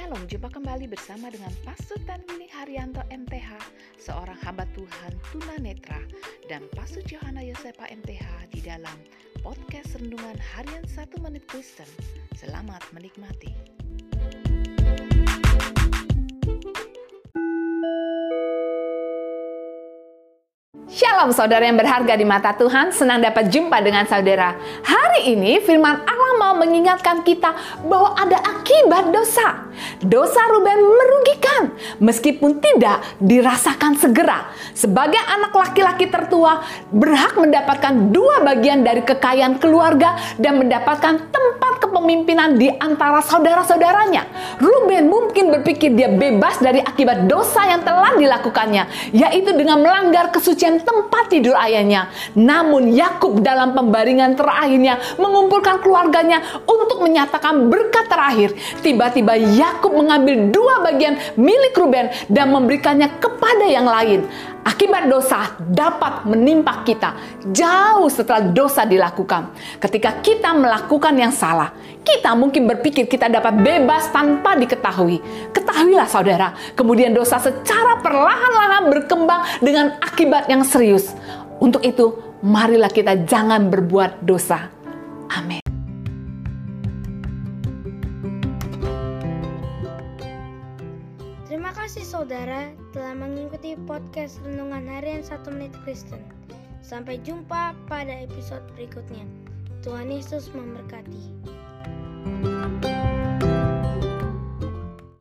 Shalom, jumpa kembali bersama dengan Pastor Tanwini Haryanto MTH, seorang hamba Tuhan tunanetra, dan Pastor Johanna Yosepa MTH di dalam podcast Rendungan Harian 1 Menit Kristen. Selamat menikmati. Shalom saudara yang berharga di mata Tuhan, senang dapat jumpa dengan saudara. Hari ini firman Allah mau mengingatkan kita bahwa ada akibat dosa. Dosa Ruben merugikan meskipun tidak dirasakan segera. Sebagai anak laki-laki tertua berhak mendapatkan dua bagian dari kekayaan keluarga dan mendapatkan tempat kepemimpinan di antara saudara-saudaranya. Ruben mungkin berpikir dia bebas dari akibat dosa yang telah dilakukannya, yaitu dengan melanggar kesucian tempat tidur ayahnya. Namun Yakub dalam pembaringan terakhirnya mengumpulkan keluarganya untuk menyatakan berkat terakhir. Tiba-tiba Yakub mengambil dua bagian milik Ruben dan memberikannya kepada yang lain. Akibat dosa dapat menimpa kita jauh setelah dosa dilakukan. Ketika kita melakukan yang salah, kita mungkin berpikir kita dapat bebas tanpa diketahui. Ketahuilah saudara, kemudian dosa secara perlahan-lahan berkembang dengan akibat yang serius. Untuk itu, marilah kita jangan berbuat dosa. Amin. Kasih saudara telah mengikuti podcast Renungan Harian 1 Menit Kristen. Sampai jumpa pada episode berikutnya. Tuhan Yesus memberkati.